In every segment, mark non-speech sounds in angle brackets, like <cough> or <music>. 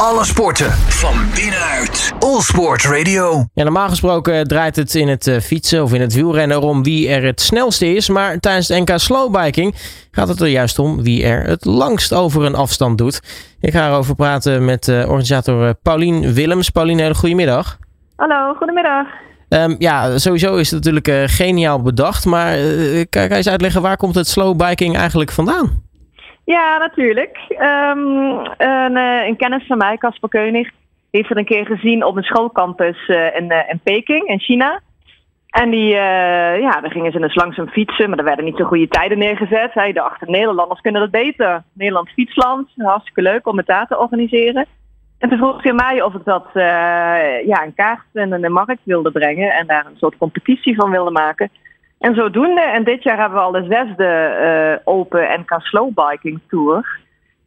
Alle sporten van binnenuit. All Sport Radio. Ja, normaal gesproken draait het in het eh, fietsen of in het wielrennen om wie er het snelste is. Maar tijdens de NK Slowbiking gaat het er juist om wie er het langst over een afstand doet. Ik ga erover praten met uh, organisator Paulien Willems. Paulien, hele goedemiddag. Hallo, goedemiddag. Um, ja, sowieso is het natuurlijk uh, geniaal bedacht. Maar uh, kan, kan je eens uitleggen waar komt het slowbiking eigenlijk vandaan? Ja, natuurlijk. Um, een, een, kennis van mij, Casper Keunig, heeft het een keer gezien op een schoolcampus in, in Peking, in China. En die, ja, daar gingen ze dus langzaam fietsen, maar er werden niet zo goede tijden neergezet. Hij dacht, Nederlanders kunnen dat beter. Nederland fietsland, hartstikke leuk om het daar te organiseren. En toen vroeg hij mij of ik dat uh, ja, een kaart in de markt wilde brengen en daar een soort competitie van wilde maken. En zodoende, en dit jaar hebben we al de zesde uh, Open NK Slowbiking Tour.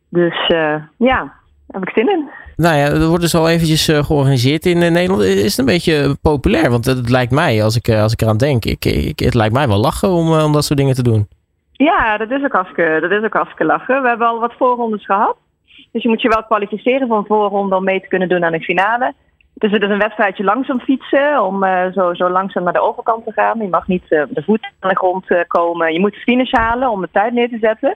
Dus uh, ja, daar heb ik zin in. Nou ja, er wordt dus al eventjes georganiseerd in Nederland. Is het een beetje populair? Want het lijkt mij, als ik, als ik eraan denk, ik, ik, het lijkt mij wel lachen om, om dat soort dingen te doen. Ja, dat is ook hartstikke, dat is ook hartstikke lachen. We hebben al wat voorrondes gehad. Dus je moet je wel kwalificeren voor een voorronde om mee te kunnen doen aan de finale. Dus het is een wedstrijdje langzaam fietsen om uh, zo, zo langzaam naar de overkant te gaan. Je mag niet uh, de voet aan de grond uh, komen. Je moet de finish halen om de tijd neer te zetten.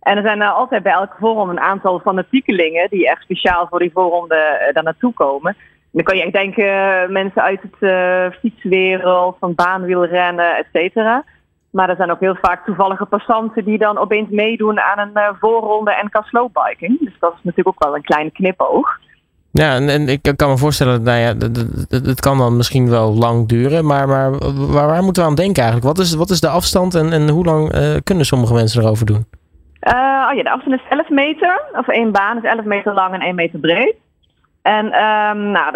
En er zijn altijd bij elke voorronde een aantal fanatiekelingen die echt speciaal voor die voorronde daar naartoe komen. En dan kan je denken mensen uit het fietswereld, van baanwielrennen, et cetera. Maar er zijn ook heel vaak toevallige passanten die dan opeens meedoen aan een voorronde NK Slowbiking. Dus dat is natuurlijk ook wel een kleine knipoog. Ja, en, ik kan me voorstellen, nou ja, het kan dan misschien wel lang duren, maar, maar waar, moeten we aan denken eigenlijk? Wat is, wat is de afstand en, en hoe lang uh, kunnen sommige mensen erover doen? Uh, oh ja, de afstand is 11 meter, of één baan is 11 meter lang en 1 meter breed. En um, nou,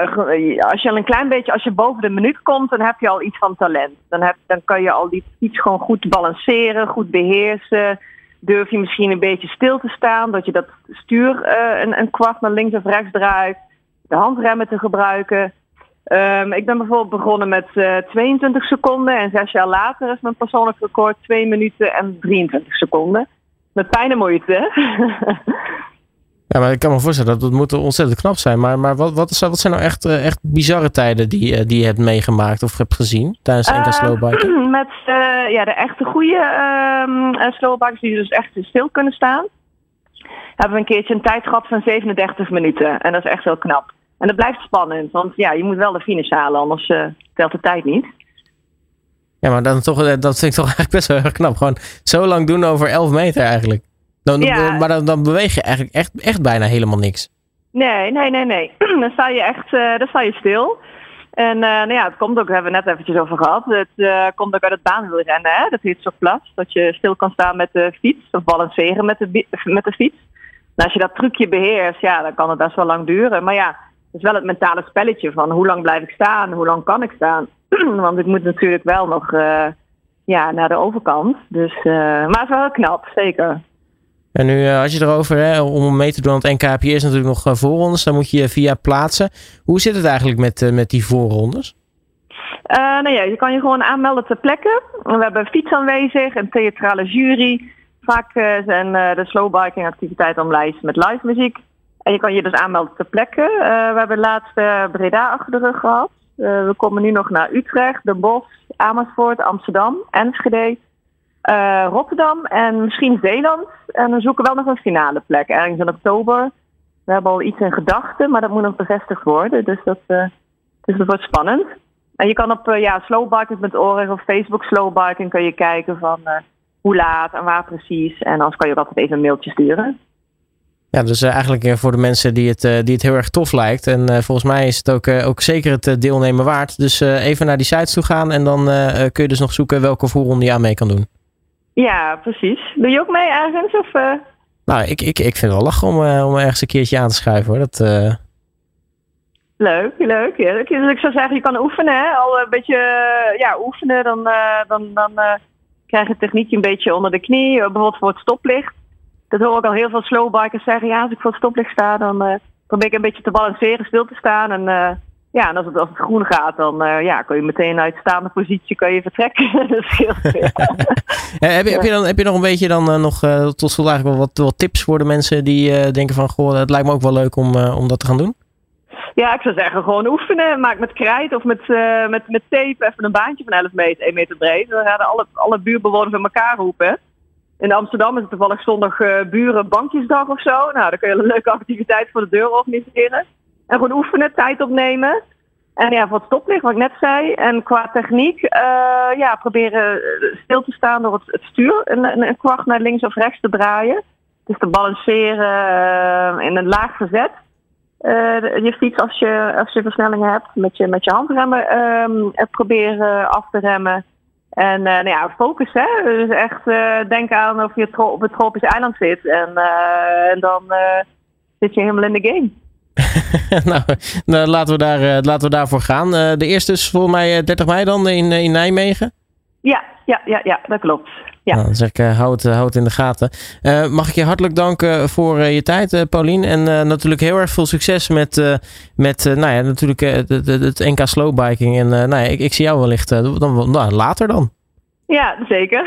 als je al een klein beetje, als je boven de minuut komt, dan heb je al iets van talent. Dan, heb, dan kan je al iets gewoon goed balanceren, goed beheersen. Durf je misschien een beetje stil te staan, dat je dat stuur uh, een, een kwart naar links of rechts draait. De handremmen te gebruiken. Um, ik ben bijvoorbeeld begonnen met uh, 22 seconden en zes jaar later is mijn persoonlijk record 2 minuten en 23 seconden. Met pijn en moeite. <laughs> Ja, maar ik kan me voorstellen dat het moet ontzettend knap zijn. Maar, maar wat, wat, is, wat zijn nou echt, echt bizarre tijden die, uh, die je hebt meegemaakt of hebt gezien tijdens de uh, slowbiken? <clears throat> Met uh, ja, de echte goede uh, slowbikers die dus echt stil kunnen staan. Hebben we een keertje een tijd gehad van 37 minuten. En dat is echt heel knap. En dat blijft spannend, want ja, je moet wel de finish halen, anders telt de tijd niet. Ja, maar dan toch, dat vind ik toch <laughs> eigenlijk best wel erg knap. Gewoon zo lang doen over 11 meter eigenlijk. Dan, ja. Maar dan, dan, beweeg je eigenlijk echt, echt bijna helemaal niks. Nee, nee, nee, nee. <clears throat> dan sta je echt uh, dan sta je stil. En uh, nou ja, het komt ook, daar hebben we net eventjes over gehad. Het uh, komt ook uit het baanwielrennen, hè? dat heet plas. Dat je stil kan staan met de fiets of balanceren met de, met de fiets. En als je dat trucje beheerst, ja, dan kan het best wel lang duren. Maar ja, het is wel het mentale spelletje van hoe lang blijf ik staan, hoe lang kan ik staan. <clears throat> Want ik moet natuurlijk wel nog ja, naar de overkant. Dus, maar het is wel knap, zeker. En nu uh, had je erover, hè, om mee te doen aan het eerst natuurlijk nog uh, voorrondes. Dan moet je via plaatsen. Hoe zit het eigenlijk met, uh, met die voorrondes? nou ja, je kan je gewoon aanmelden ter plekke. We hebben fiets aanwezig, een theatrale jury. Vaak zijn de slowbiking activiteiten omlijst met live muziek. En je kan je dus aanmelden ter plekke. we hebben laatst Breda achter de rug gehad. we komen nu nog naar Utrecht, Den Bosch, Amersfoort, Amsterdam, Enschede uh, Rotterdam en misschien Zeeland. En we zoeken wel nog een finale plek, ergens in oktober. We hebben al iets in gedachten, maar dat moet nog bevestigd worden. Dus dat, uh, dus wordt spannend. En je kan op uh, ja, slowbikers.org of Facebook slowbiking kun je kijken van hoe laat en waar precies. En anders kan je ook altijd even een mailtje sturen. Ja, dus eigenlijk voor de mensen die het, die het heel erg tof lijkt. En volgens mij is het ook, ook zeker het deelnemen waard. Dus even naar die sites toe gaan en dan kun je dus nog zoeken welke voorronde je aan mee kan doen. Ja, precies. Doe je ook mee ergens? Of, uh... Nou, ik, ik, ik vind het wel lachen om, uh, om ergens een keertje aan te schuiven hoor. Dat, uh... Leuk, leuk. Ja. Dus ik zou zeggen, je kan oefenen. Hè? Al een beetje ja, oefenen, dan, dan, dan krijg je techniekje een beetje onder de knie. bijvoorbeeld voor het stoplicht. Dat hoor ik al heel veel slowbikers zeggen. Ja, als ik voor het stoplicht sta, dan probeer ik een beetje te balanceren, stil te staan. En Ja, en als het, als het groen gaat, dan uh, ja, kun je meteen uit staande positie kan je vertrekken. <laughs> dat scheelt <laughs> heb, je, heb, je dan, heb je nog een beetje dan uh, nog uh, tot slot eigenlijk wel wat, wat tips voor de mensen die denken van goh, het lijkt me ook wel leuk om, om dat te gaan doen? Ja, ik zou zeggen gewoon oefenen. Maak met krijt of met, met, met tape even een baantje van 11 meter, 1 meter breed. Dan gaan alle, alle buurbewoners bij elkaar roepen. In Amsterdam is het toevallig zondag buren bankjesdag of zo. Nou, dan kun je een leuke activiteit voor de deur organiseren. En gewoon oefenen, tijd opnemen. En ja, voor het stoplicht, wat ik net zei. En qua techniek, uh, ja, proberen stil te staan door het, het stuur een, een, kwart naar links of rechts te draaien. Dus te balanceren uh, in een laag verzet. Je fiets als je, als je versnellingen hebt met je, met je handremmen um, proberen af te remmen. En nou ja, focus hè. Dus echt denken aan of je op het tropisch eiland zit. En, en dan zit je helemaal in de game. <laughs> nou, nou, laten, we daar, uh, laten we daarvoor gaan. Uh, de eerste is volgens mij 30 mei dan in, in Nijmegen. Ja, ja, ja, ja dat klopt. Ja. Nou, dan zeg ik, uh, houd, houd in de gaten. mag ik je hartelijk danken voor je tijd, Paulien. En natuurlijk heel erg veel succes met, met nou ja, natuurlijk, het, het NK Slowbiking. En nou ja, ik, ik zie jou wellicht dan, nou, later dan. Ja, zeker.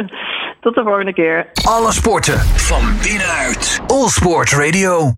<laughs> Tot de volgende keer. Alle sporten van binnenuit. All Sport Radio.